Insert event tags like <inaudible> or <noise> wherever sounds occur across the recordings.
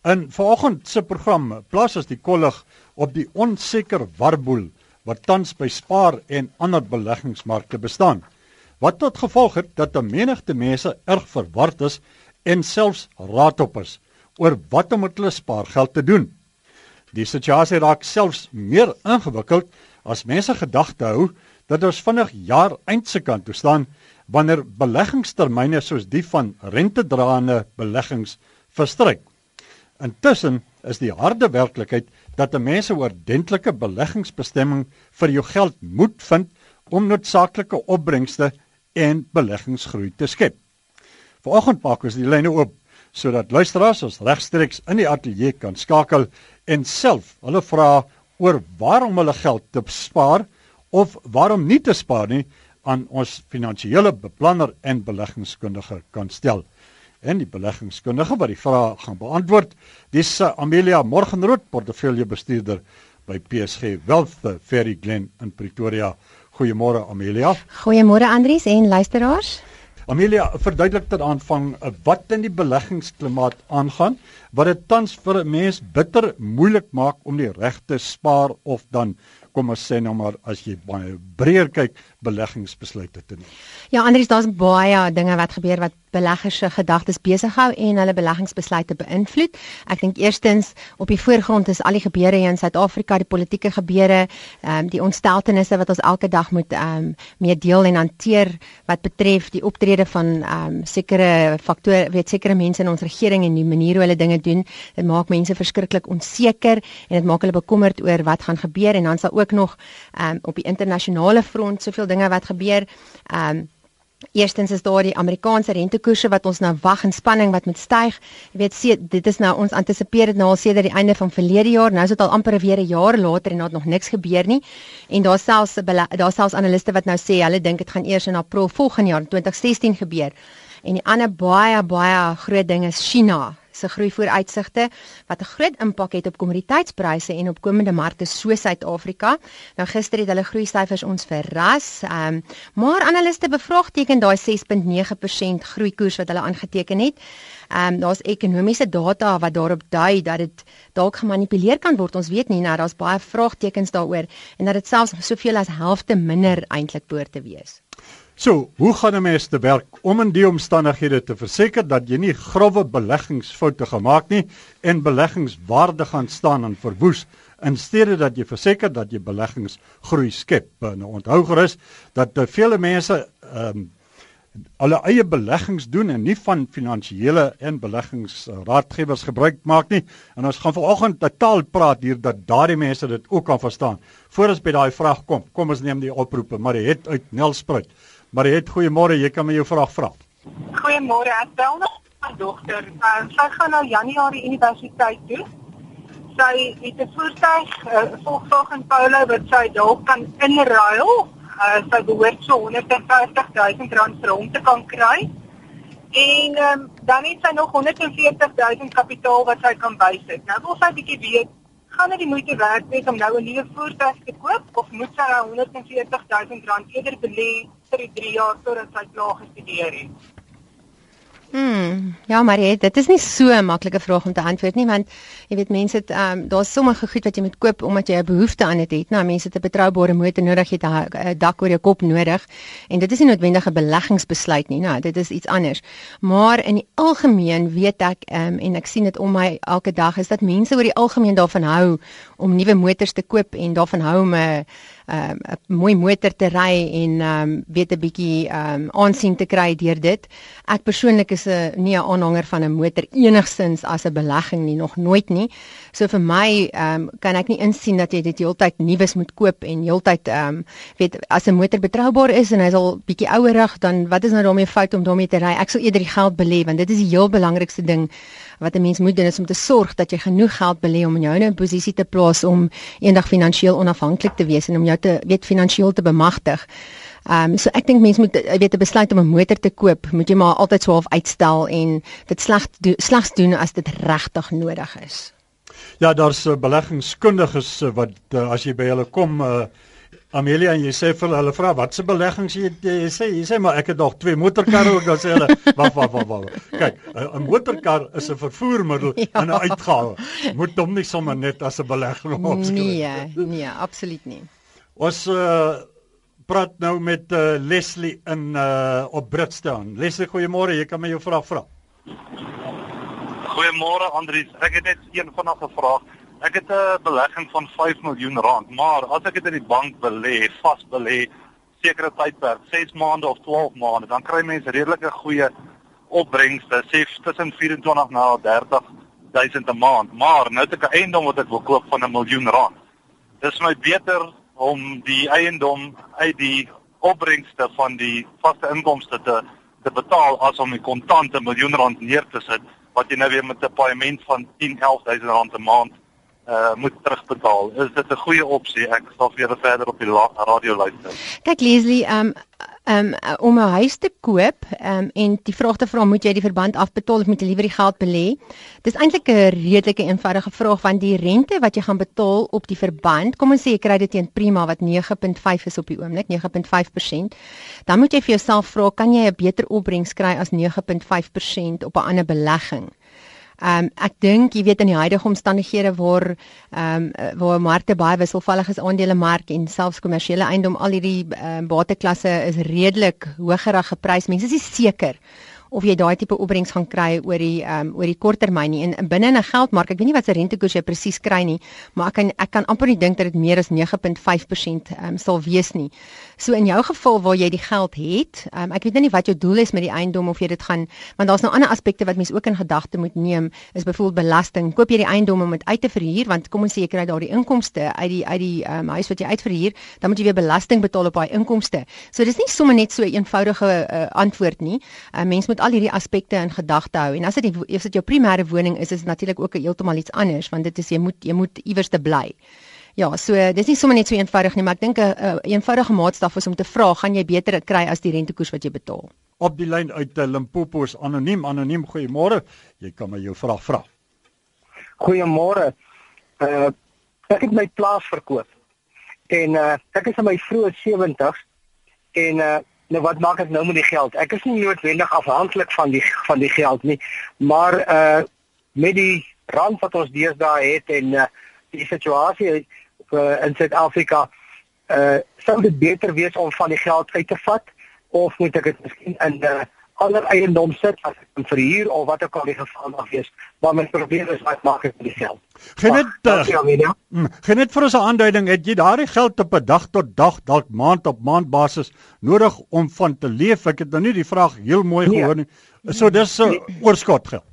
In vanoggend se program plaas ons die kollig op die onseker warboel wat tans by spaar en ander beleggingsmarkte bestaan. Wat tot gevolg het dat 'n menigte mense erg verward is en selfs raad op is oor wat om met hulle spaargeld te doen. Die situasie raak selfs meer ingewikkeld as mense gedagte hou dat ons vinnig jaar eindse kant toe staan wanneer beleggingstermyne soos die van rentedraende beleggings verstryk. Intussen is die harde werklikheid dat 'n mens 'n ordentlike beleggingsbestemming vir jou geld moet vind om noodsaaklike opbrengste en beleggingsgroei te skep. Vanoggend maak ons die lyne oop sodat luisteraars ons regstreeks in die ateljee kan skakel en self hulle vra oor waarom hulle geld te spaar of waarom nie te spaar nie aan ons finansiële beplanner en beleggingskundige kan stel en die beleggingskundige wat die vraag gaan beantwoord. Dis uh, Amelia Morgenrood, portefeuljebestuurder by PSG Wealth Ferry Glen in Pretoria. Goeiemôre Amelia. Goeiemôre Andries en luisteraars. Amelia, verduidelik ter aanvang uh, wat in die beleggingsklimaat aangaan wat dit tans vir 'n mens bitter moeilik maak om die regte spaar of dan kom ons sê nou maar as jy baie breër kyk beleggingsbesluite te neem. Ja, Andries, daar's baie dinge wat gebeur wat beleggers se gedagtes besig hou en hulle beleggingsbesluite beïnvloed. Ek dink eerstens op die voorgrond is al die gebeure in Suid-Afrika, die politieke gebeure, ehm um, die ontsteltenisse wat ons elke dag moet ehm um, mee deel en hanteer wat betref die optrede van ehm um, sekere faktore, weet sekere mense in ons regering en die manier hoe hulle dinge doen. Dit maak mense verskriklik onseker en dit maak hulle bekommerd oor wat gaan gebeur en dan sal ook nog ehm um, op die internasionale front soveel dinge wat gebeur. Um, Eerstens is daar die Amerikaanse rentekoerse wat ons nou wag in spanning wat met styg. Jy weet, sê dit is nou ons antisipeer dit nou al sedert die einde van verlede jaar. Nou is dit al amper weer 'n jaar later en daar het nog niks gebeur nie. En daar selfs daar selfs analiste wat nou sê hulle dink dit gaan eers in April volgende jaar 2016 gebeur. En die ander baie baie groot ding is China se groei vooruitsigte wat 'n groot impak het op kommoditeitspryse en op komende markte soos Suid-Afrika. Nou gister het hulle groei syfers ons verras. Um, maar analiste bevraagteken daai 6.9% groei koers wat hulle aangeteken het. Ehm um, daar's ekonomiese data wat daarop dui dat dit dalk gemanipuleer kan word. Ons weet nie nou daar's baie vraagtekens daaroor en dat dit selfs soveel as helfte minder eintlik behoort te wees. So, hoe gaan 'n mens te werk om in die omstandighede te verseker dat jy nie grouwe beleggingsfoute gemaak nie en beleggingswaarde gaan staan en verwoes in steede dat jy verseker dat jy beleggings groei skep. Nou onthou gerus dat te vele mense ehm um, alle eie beleggings doen en nie van finansiële en beleggingsraadgewers gebruik maak nie. En ons gaan vanoggend totaal praat hier dat daardie mense dit ook kan verstaan. Voordat ons by daai vraag kom, kom ons neem die oproepe, maar dit het uit Nelspruit. Mariet, goeiemôre. Jy kan my jou vraag vra. Goeiemôre. Ek bel na my dogter. Uh, sy gaan nou Januarie universiteit toe. Sy het 'n voertuig, 'n uh, Volkswagen Polo wat sy dalk kan inruil. Uh, sy behoort so 150 000 rand vir hom te kan kry. En um, dan het sy nog 140 000 kapitaal wat sy kan bysit. Nou wil sy bietjie weet gaan dit die moeite werd wees om nou 'n nuwe voertuig te koop of moet sy 140 000 rand eerder belê vir 3 jaar totdat sy klaar gestudeer het? Hmm, ja Marie, dit is nie so 'n maklike vraag om te antwoord nie want jy weet mense het ehm um, daar's sommige goed wat jy moet koop omdat jy 'n behoefte aan dit het. Nou mense het 'n betroubare motor nodig, jy het 'n dak oor jou kop nodig en dit is nie noodwendig 'n beleggingsbesluit nie. Nou, dit is iets anders. Maar in die algemeen weet ek ehm um, en ek sien dit om my elke dag is dat mense oor die algemeen daarvan hou om nuwe motors te koop en daarvan hou om 'n um, 'n mooi motor te ry en um, weet 'n bietjie um, aansien te kry deur dit. Ek persoonlik is 'n nie 'n aanhanger van 'n motor enigsins as 'n belegging nie, nog nooit nie. So vir my um, kan ek nie insien dat jy dit heeltyd nuus moet koop en heeltyd um, weet as 'n motor betroubaar is en hy's al bietjie ouerig, dan wat is nou daarmee fout om daarmee te ry? Ek sal eerder die geld belê want dit is die heel belangrikste ding wat 'n mens moet doen is om te sorg dat jy genoeg geld belê om in jou 'n posisie te plaas om eendag finansiëel onafhanklik te wees en om jou te weet finansiëel te bemagtig. Ehm um, so ek dink mense moet weet 'n besluit om 'n motor te koop, moet jy maar altyd so half uitstel en dit slegs do, slegs doen as dit regtig nodig is. Ja, daar's uh, beleggingskundiges uh, wat uh, as jy by hulle kom uh, Amelia en jy sê vir hulle vra wat se beleggings jy, jy sê jy sê maar ek het nog twee motorkarre ook dan sê hulle <laughs> wag wag wag wag. Kyk, 'n motorkar is 'n vervoermiddel ja. <laughs> en 'n uitgawe. Moet hom nie sommer net as 'n belegging opskryf nie. Nee, nee, absoluut nie. Ons uh, praat nou met uh, Leslie in uh, op Britstown. Leslie, goeiemôre. Jy kan my jou vraag vra. Goeiemôre Andries. Ek het net een vanaand gevra. Ek het 'n belegging van 5 miljoen rand, maar as ek dit in die bank belê, vas belê, sekere tydperk, 6 maande of 12 maande, dan kry mense redelike goeie opbrengste, sê tussen 24 na 30 000 'n maand. Maar nou het ek 'n eiendom wat ek wil koop van 'n miljoen rand. Dis my beter om die eiendom uit die opbrengste van die vaste inkomste te te betaal as om die kontante miljoen rand neer te sit wat jy nou weer met 'n paaiement van 10 11000 rand 'n maand uh moet terugbetaal. Is dit 'n goeie opsie? Ek sal julle verder op die radio luister. Kyk Leslie, um um om 'n huis te koop, um en die vraag te vra moet jy die verband afbetaal of moet jy liewer die geld belê? Dis eintlik 'n redelike eenvoudige vraag want die rente wat jy gaan betaal op die verband, kom ons sê jy kry dit teen prima wat 9.5 is op die oomblik, 9.5%. Dan moet jy vir jouself vra, kan jy 'n beter opbrengs kry as 9.5% op 'n ander belegging? Ehm um, ek dink jy weet in die huidige omstandighede waar ehm um, waar markte baie wisselvallig is aandele mark en selfs kommersiële eiendom al hierdie um, bateklasse is redelik hoër geprys. Mense is seker of jy daai tipe opbrengs gaan kry oor die ehm um, oor die korttermyn nie. En binne 'n geldmark, ek weet nie wat se rentekoers jy presies kry nie, maar ek kan ek kan amper nie dink dat dit meer as 9.5% ehm um, sal wees nie. So in jou geval waar jy die geld het, um, ek weet nou nie wat jou doel is met die eiendom of jy dit gaan want daar's nou ander aspekte wat mense ook in gedagte moet neem, is byvoorbeeld belasting. Koop jy die eiendom om dit uit te verhuur want kom ons sê jy kry daardie inkomste uit die uit die um, huis wat jy uitverhuur, dan moet jy weer belasting betaal op daai inkomste. So dis nie sommer net so 'n eenvoudige uh, antwoord nie. Uh, mens moet al hierdie aspekte in gedagte hou en as dit as dit jou primêre woning is, is dit natuurlik ook heeltemal iets anders want dit is jy moet jy moet iewers te bly. Ja, so dis nie sommer net so eenvoudig nie, maar ek dink 'n uh, eenvoudige maatstaf is om te vra, gaan jy beter kry as die rentekoers wat jy betaal? Op die lyn uit uh, Limpopo is anoniem, anoniem, goeiemôre. Jy kan my jou vraag vra. Goeiemôre. Uh ek het my plaas verkoop. En uh ek is in my vroeë 70s en uh nou wat maak ek nou met die geld? Ek is nie noodwendig afhanklik van die van die geld nie, maar uh met die rand wat ons deesdae het en uh die situasie uh, in Suid-Afrika uh sou dit beter wees om van die geld uit te vat of moet ek dit miskien in 'n uh, ander eiendom sit as ek verhuur of wat ook al die geval mag wees maar my probleem is wat maak ek met die geld? Genet uh, Genet vir ons 'n aanduiding. Het jy daardie geld op 'n dag tot dag dalk maand op maand basis nodig om van te leef? Ek het nou nie die vraag heel mooi nee. gehoor nie. So dis 'n uh, oorskot geld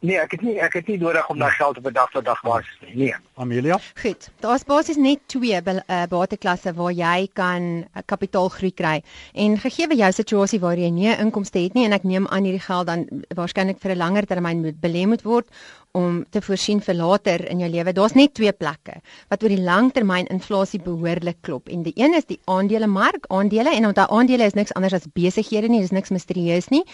Nee, ek het nie ek het nie nodig om daai geld op 'n dag tot dag basis nie. Nee. Amelia? Goed. Daar's basies net twee uh, bateklasse waar jy kan uh, kapitaalgroei kry. En gegee jou situasie waar jy nie inkomste het nie en ek neem aan hierdie geld dan waarskynlik vir 'n langer termyn moet belê moet word om te voorsien vir later in jou lewe. Daar's net twee plekke wat oor die langtermyn inflasie behoorlik klop. En die een is die aandelemark, aandele en onthou aandele is niks anders as besighede nie, dis niks misterieus nie.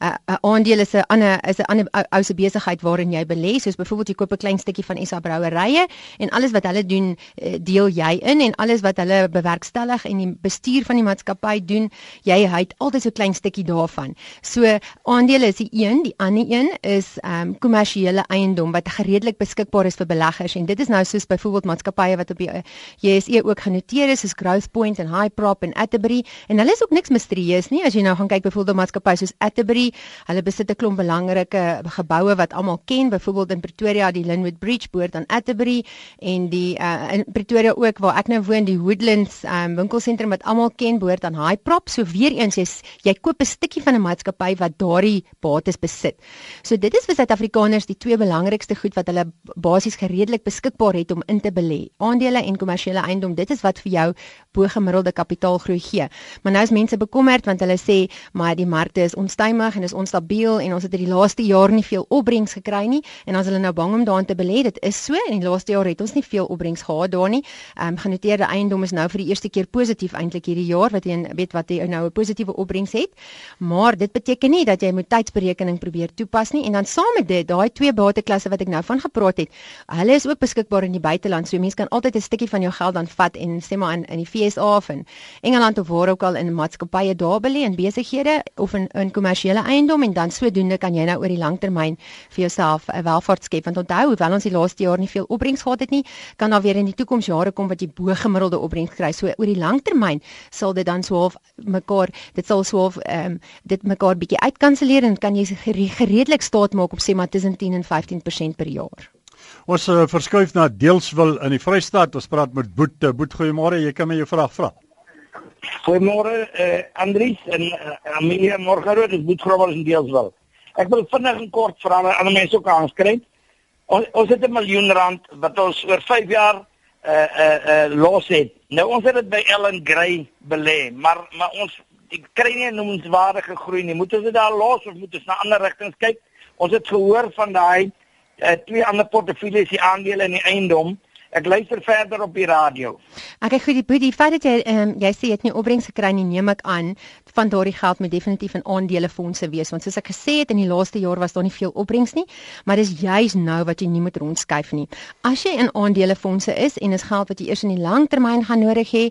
'n uh, uh, Aandele is 'n ander is 'n ander ou se besigheid waarin jy belê, soos byvoorbeeld jy koop 'n klein stukkie van SA Brouwerye en alles wat hulle doen, uh, deel jy in en alles wat hulle bewerkstellig en die bestuur van die maatskappy doen, jy het altyd so 'n klein stukkie daarvan. So aandele is die een, die ander een is ehm um, kommersiële eiendom wat redelik beskikbaar is vir beleggers. En dit is nou soos byvoorbeeld maatskappye wat op die eh, JSE ook genoteer is soos Growthpoint en Hyprop en Atterbury. En hulle is ook niks misterieus nie. As jy nou gaan kyk byvoorbeeld maatskappye soos Atterbury hulle besit 'n klomp belangrike geboue wat almal ken byvoorbeeld in Pretoria die Linwood Bridge behoort aan Atterbury en die uh, in Pretoria ook waar ek nou woon die Woodlands um, winkelsentrum wat almal ken behoort aan Hyprop so weer eens jy, jy koop 'n stukkie van 'n maatskappy wat daardie bates besit. So dit is vir Suid-Afrikaners die twee belangrikste goed wat hulle basies gereedelik beskikbaar het om in te belê. Aandele en kommersiële eiendom, dit is wat vir jou bo-gemiddelde kapitaalgroei gee. Maar nou is mense bekommerd want hulle sê maar die markte is onstuimig en is onstabiel en ons het in die laaste jaar nie veel opbrengs gekry nie en as hulle nou bang om daarin te belê, dit is so en die laaste jaar het ons nie veel opbrengs gehad daar nie. Ehm um, genoteerde eiendom is nou vir die eerste keer positief eintlik hierdie jaar wat jy weet wat jy nou 'n positiewe opbrengs het. Maar dit beteken nie dat jy moet tydsberekening probeer toepas nie en dan saam met dit, daai twee bate assetklasse wat ek nou van gepraat het, hulle is ook beskikbaar in die buiteland. So mense kan altyd 'n stukkie van jou geld dan vat en sê maar in in die FSA of in Engeland of waar ook al in maatskappye daar belê in besighede of in in kommersiële eiendom en dan sodoende kan jy nou oor die langtermyn vir jouself 'n welvaart skep. Want onthou, hoewel ons die laaste jaar nie veel opbrengs gehad het nie, kan daar weer in die toekoms jare kom wat jy bo gemiddelde opbrengs kry. So oor die langtermyn sal dit dan swaalf mekaar dit sal swaalf ehm um, dit mekaar bietjie uitkanselleer en kan jy redelik staat maak op sê maar tussen 10 en 15% per jaar. Ons uh, verskuif na Deelswil in die Vrystaat. Ons praat met Boet. Boet, goeiemôre. Jy kan my jou vraag vra. Goeiemôre, eh uh, Andries en uh, Amelia Morgenrood, dit Boet Grobler in Deelswil. Ek wil vinnig en kort vra aan ander mense ook aanskryf. Ons ons het 'n miljoen rand wat ons oor 5 jaar eh uh, eh uh, uh, los het. Nou ons het dit by Ellen Gray belê, maar maar ons ek kry nie 'n noemenswaardige groei nie. Moet ons dit daar los of moet ons na ander rigtings kyk? Ons het gehoor van daai uh, twee ander portefeuilles die aandele in die eiendom. Ek luister verder op die radio. Ek ek gee die die feit dat jy um, jy sê jy het nie opbrengs gekry nie, neem ek aan van daardie geld moet definitief in aandelefondse wees want soos ek gesê het in die laaste jaar was daar nie veel opbrengs nie, maar dis juis nou wat jy nie moet rondskuif nie. As jy in aandelefondse is en is geld wat jy eers in die langtermyn gaan nodig hê,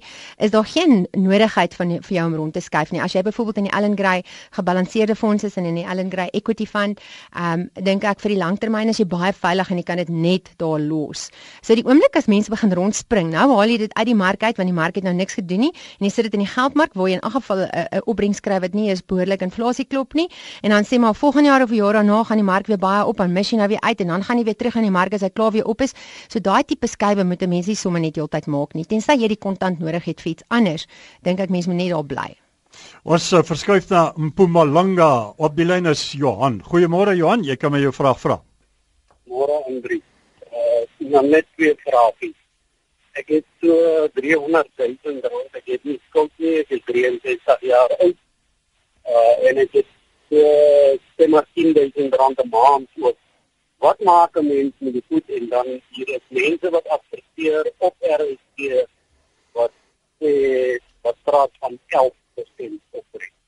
is daar geen nodigheid van vir jou om rond te skuif nie. As jy byvoorbeeld in die Allen Gray gebalanseerde fondse is en in die Allen Gray Equity Fund, ehm um, dink ek vir die langtermyn is jy baie veilig en jy kan dit net daar los. So die oomblik as mense begin rondspring, nou haal jy dit uit die mark uit want die mark het nou niks gedoen nie en jy sit dit in die geldmark waar jy in elk geval 'n uh, uh, opbrengs kry wat nie is behoorlik inflasie klop nie en dan sê maar volgende jaar of jaar daarna gaan die mark weer baie op en mis jy nou weer uit en dan gaan jy weer terug in die mark as hy klaar weer op is. So daai tipe skuwe moet 'n mens nie sommer net heeltyd maak nie. Tensy jy die kontant nodig het vir iets anders, dink ek mens moet net daar bly. Ons uh, verskuif na Mpumalanga op die lyn is Johan. Goeiemôre Johan, jy kan my jou vraag vra. Môre Andri nou net twee vrae. Ek het so 300 000 rand, ek het nie skuld nie, ek is 63 jaar oud. Uh en ek het so uh, maar 10 000 rand 'n maand so. Wat maak 'n mens met die goed en dan hier is mense wat adverteer op RSG wat sê wat praat van 11% opbrengs.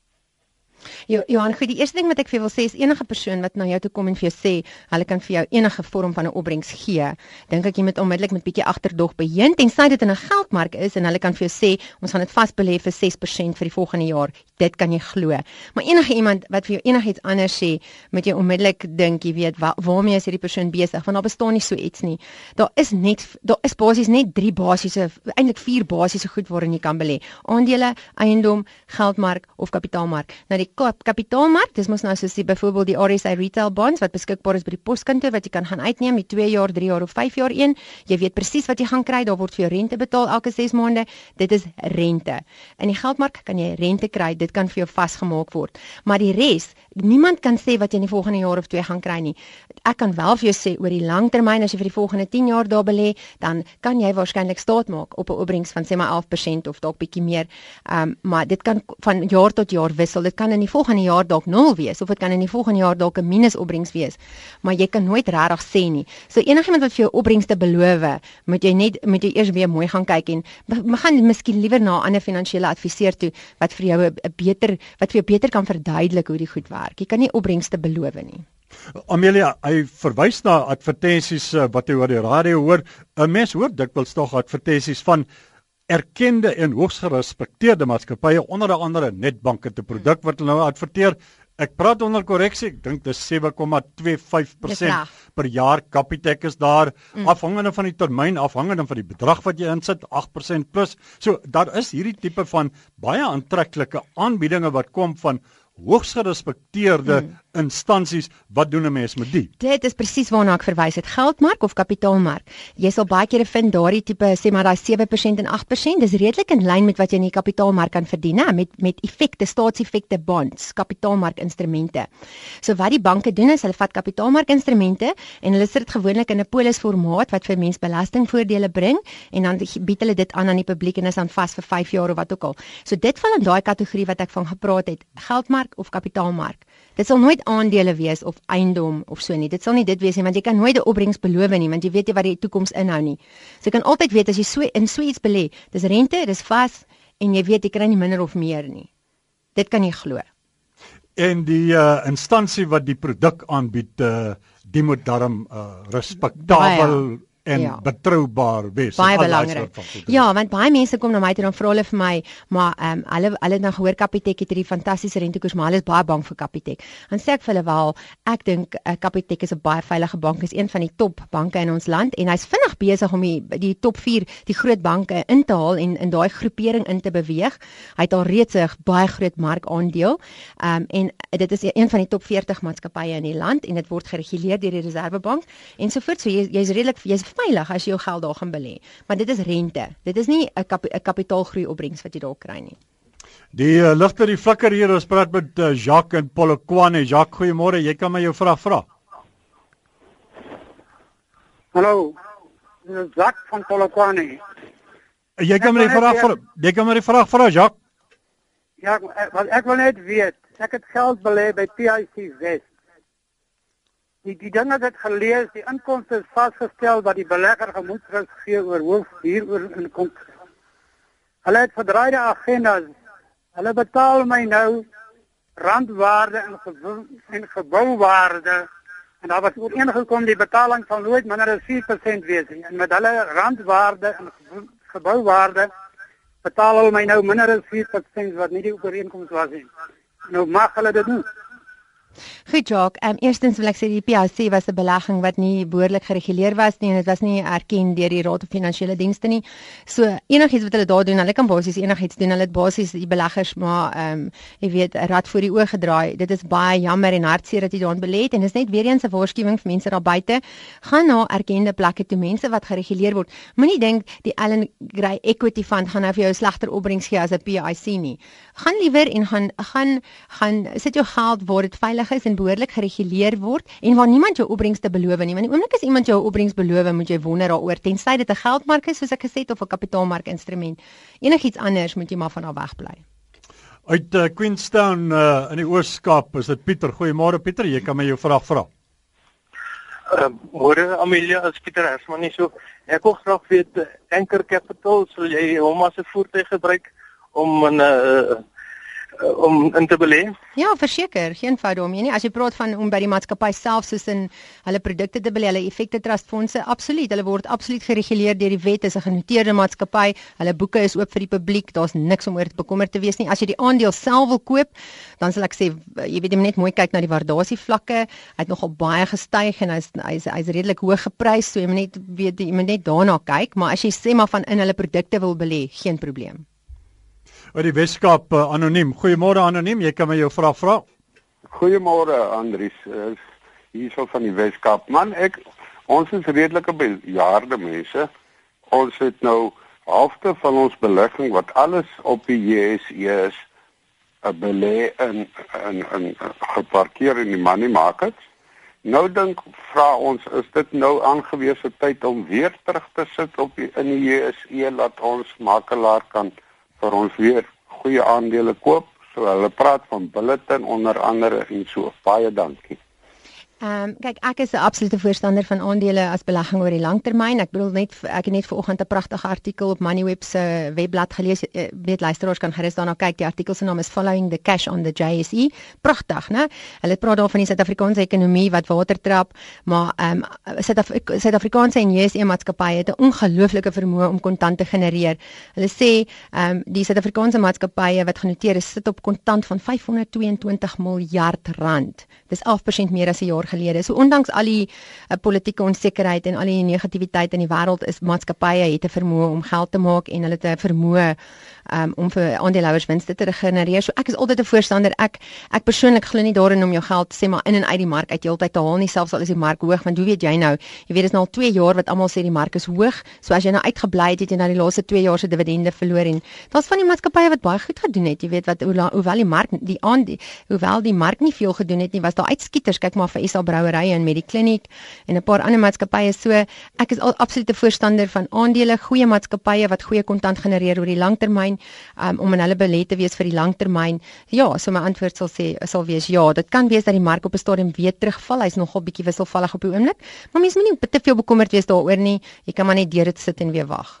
Jo, Johan, goed, die eerste ding wat ek vir jou wil sê is enige persoon wat na jou toe kom en vir jou sê hulle kan vir jou enige vorm van 'n opbrengs gee, dink ek jy moet onmiddellik met bietjie agterdog beheen tensy dit in 'n geldmark is en hulle kan vir jou sê ons gaan dit vasbelê vir 6% vir die volgende jaar. Dit kan jy glo. Maar enige iemand wat vir jou enigiets anders sê, moet jy onmiddellik dink, jy weet, waar, waarmee is hierdie persoon besig? Want daar bestaan nie so iets nie. Daar is net daar is basies net drie basiese eintlik vier basiese goed waarin jy kan belê. Aandele, eiendom, geldmark of kapitaalmark. Nou die kapitaalmark, dis mos nou soos die byvoorbeeld die RSA retail bonds wat beskikbaar is by die poskantoor wat jy kan gaan uitneem, die 2 jaar, 3 jaar of 5 jaar een. Jy weet presies wat jy gaan kry, daar word vir jou rente betaal elke 6 maande. Dit is rente. In die geldmark kan jy rente kry, dit kan vir jou vasgemaak word. Maar die res, niemand kan sê wat jy in die volgende jaar of 2 gaan kry nie. Ek kan wel vir jou sê oor die langtermyn as jy vir die volgende 10 jaar daar belê, dan kan jy waarskynlik staat maak op 'n opbrengs van sê maar 11% of dalk bietjie meer. Ehm um, maar dit kan van jaar tot jaar wissel. Dit kan in die volgende jaar dalk 0 wees of dit kan in die volgende jaar dalk 'n minus opbrengs wees. Maar jy kan nooit regtig sê nie. So enigiemand wat vir jou opbrengste beloof, moet jy net moet jy eers weer mooi gaan kyk en gaan miskien liewer na 'n ander finansiële adviseur toe wat vir jou 'n beter wat vir jou beter kan verduidelik hoe die goed werk. Jy kan nie opbrengste beloof nie. Amelia, hy verwys na advertensies uh, wat jy oor die radio hoor. 'n Mens hoor dikwels tog advertensies van erkende en hoogs gerespekteerde maatskappye onder andere Netbank het 'n produk wat hulle nou adverteer. Ek praat onder korreksie, ek dink dis 7,25% per jaar Capitec is daar mm. afhangende van die termyn, afhangende van die bedrag wat jy insit, 8% plus. So daar is hierdie tipe van baie aantreklike aanbiedinge wat kom van hoogs gerespekteerde mm instansies wat doen 'n mens met die? Dit is presies waarna ek verwys het, geldmark of kapitaalmark. Jy sal baie kere vind daardie tipe sê maar daai 7% en 8%, dis redelik in lyn met wat jy in die kapitaalmark kan verdien, hè, met met effekte, staatseffekte bonds, kapitaalmarkinstrumente. So wat die banke doen is hulle vat kapitaalmarkinstrumente en hulle sit dit gewoonlik in 'n polisformaat wat vir mense belastingvoordele bring en dan bied hulle dit aan aan die publiek en is dan vas vir 5 jaar of wat ook al. So dit val in daai kategorie wat ek van gepraat het, geldmark of kapitaalmark. Dit sal nooit aandele wees of eiendom of so nie. Dit sal nie dit wees nie want jy kan nooit 'n opbrengs beloof nie want jy weet nie wat die toekoms inhou nie. So jy kan altyd weet as jy so in so iets belê, dis rente, dis vas en jy weet jy kry nie minder of meer nie. Dit kan jy glo. En die uh, instansie wat die produk aanbied, uh, die moet darm uh, respektabel en ja. betroubaar wees. Baie belangrik. Ja, want baie mense kom na my toe en vra hulle vir my, maar ehm um, hulle hulle het nou gehoor Capitec het hierdie fantastiese rentekoers, maar hulle is baie bang vir Capitec. Dan sê ek vir hulle wel, ek dink uh, Capitec is 'n baie veilige bank, is een van die top banke in ons land en hy's vinnig besig om die die top 4 die groot banke in te haal en in daai groepering in te beweeg. Hy het al reeds 'n baie groot markandeel. Ehm um, en dit is een van die top 40 maatskappye in die land en dit word gereguleer deur die Reservebank en sovoorts. So jy's jy's redelik jy's veilig as jy jou geld daar gaan belê. Maar dit is rente. Dit is nie 'n kap, kapitaalgroei opbrengs wat jy daar kry nie. Die uh, ligter die flikker hier ons praat met uh, Jacques en Polokwane. Jacques, goeiemôre. Jy kan my jou vraag vra. Hallo. Jacques van Polokwane. Jy kan my die vraag vra. Jy kan my die vraag vra, Jacques. Ja, wat ek wil net weet, ek het geld belê by PIC West die die dinge wat gelees, die inkomste is vasgestel wat die belegger gemoedsrus gee oor hoof hieroor in kom. Hulle het verdraaide agendas. Hulle betaal my nou randwaarde en en gebouwaarde en daar was ooreengekom die betaling van nooit minder as 4% wees nie. En met hulle randwaarde en gebouwaarde betaal hulle my nou minder as 4% wat nie die ooreenkoms was nie. Nou mag hulle dit doen. Goed Jock, ehm um, eerstens wil ek sê die PIC was 'n belegging wat nie behoorlik gereguleer was nie en dit was nie erken deur die Raad van Finansiële Dienste nie. So enigiets wat hulle daar doen, hulle kan basies enigiets doen. Hulle het basies die beleggers maar ehm um, jy weet 'n rad voor die oë gedraai. Dit is baie jammer en hartseer dat jy daarin belê het en dis net weer eens 'n waarskuwing vir mense daar buite. Gaan na erkende plekke toe, mense wat gereguleer word. Moenie dink die Allen Gray Equity Fund gaan nou vir jou slegter opbrengs gee as 'n PIC nie. Gaan liewer en gaan gaan gaan sit jou geld waar dit veilig veilig is en behoorlik gereguleer word en waar niemand jou opbrengste beloof nie. Want die oomblik as iemand jou opbrengs beloof, moet jy wonder daaroor tensy dit 'n geldmark is soos ek gesê het of 'n kapitaalmark instrument. Enigiets anders moet jy maar van daar weg bly. Uit uh, Queenstown uh, in die Oos-Kaap is dit Pieter. Goeiemôre Pieter, jy kan my jou vraag vra. Uh, môre Amelia, as Pieter Hersman nie so ek wil graag weet Anchor Capital, sal jy hom as 'n voertuig gebruik om 'n uh, om in te belê? Ja, verseker, geen fout daarmee nie. As jy praat van om by die maatskappy self soos in hulle produkte te belê, hulle effekte trust fondse, absoluut, hulle word absoluut gereguleer deur die wet as 'n genoteerde maatskappy. Hulle boeke is oop vir die publiek. Daar's niks om oor te bekommer te wees nie. As jy die aandeel self wil koop, dan sal ek sê jy weet jy moet net mooi kyk na die waardasie vlakke. Hy het nogal baie gestyg en hy's hy's hy's redelik hoog geprys, so jy moet net weet jy moet net daarna kyk, maar as jy sê maar van in hulle produkte wil belê, geen probleem uit die Weskaap uh, anoniem. Goeiemôre anoniem, jy kan my jou vraag vra. Goeiemôre Andries. Uh, hierso van die Weskaap. Man, ek ons is redelike bejaarde mense. Ons het nou halfte van ons belegging wat alles op die JSE is, 'n uh, belê in in in geparkeer in die money markets. Nou dink vra ons is dit nou aangewese tyd om weer terug te sit op die, in die JSE laat ons makelaar kan vir ons weer goeie aandele koop. So hulle praat van bulletin onder andere en so. Baie dankie. Ehm um, kyk ek is 'n absolute voorstander van aandele as belegging oor die langtermyn. Ek bedoel net ek het net vanoggend 'n pragtige artikel op Moneyweb se webblad gelees. Eh, weet luisteraars kan gerus daarna kyk. Die artikel se naam is Following the Cash on the JSE. Pragtig, né? Hulle praat daar van die Suid-Afrikaanse ekonomie wat watertrap, maar ehm um, Suid-Afrikaanse en JSE maatskappye het 'n ongelooflike vermoë om kontant te genereer. Hulle sê ehm um, die Suid-Afrikaanse maatskappye wat genoteer is, sit op kontant van 522 miljard rand. Dis 11% meer as 'n jaar gelede. So ondanks al die uh, politieke onsekerheid en al die negativiteit in die wêreld is maatskappye het 'n vermoë om geld te maak en hulle het 'n vermoë um, om vir aandeelhouers winste te genereer. So ek is altyd 'n voorstander. Ek ek persoonlik glo nie daarin om jou geld sê maar in en uit die mark uit heeltyd te haal nie, selfs al is die mark hoog, want hoe weet jy nou? Jy weet dit is nou al 2 jaar wat almal sê die mark is hoog. So as jy nou uitgebly het, het jy nou die laaste 2 jaar se dividende verloor en daar's van die maatskappye wat baie goed gedoen het. Jy weet wat hoewel die mark die aan die hoewel die mark nie veel gedoen het nie, was daar uitskieters. Kyk maar vir SA Brouwerye en Medikliniek en 'n paar ander maatskappye. So ek is al absolute voorstander van aandele, goeie maatskappye wat goeie kontant genereer oor die langtermyn um, om in hulle belê te wees vir die langtermyn. Ja, so my antwoord sal sê sal wees ja, dit kan wees dat die mark op 'n stadium weer terugval. Hy's nogal bietjie wisselvallig op die oomblik, maar mens moenie te veel bekommerd wees daaroor nie. Jy kan maar net deur dit sit en weer wag.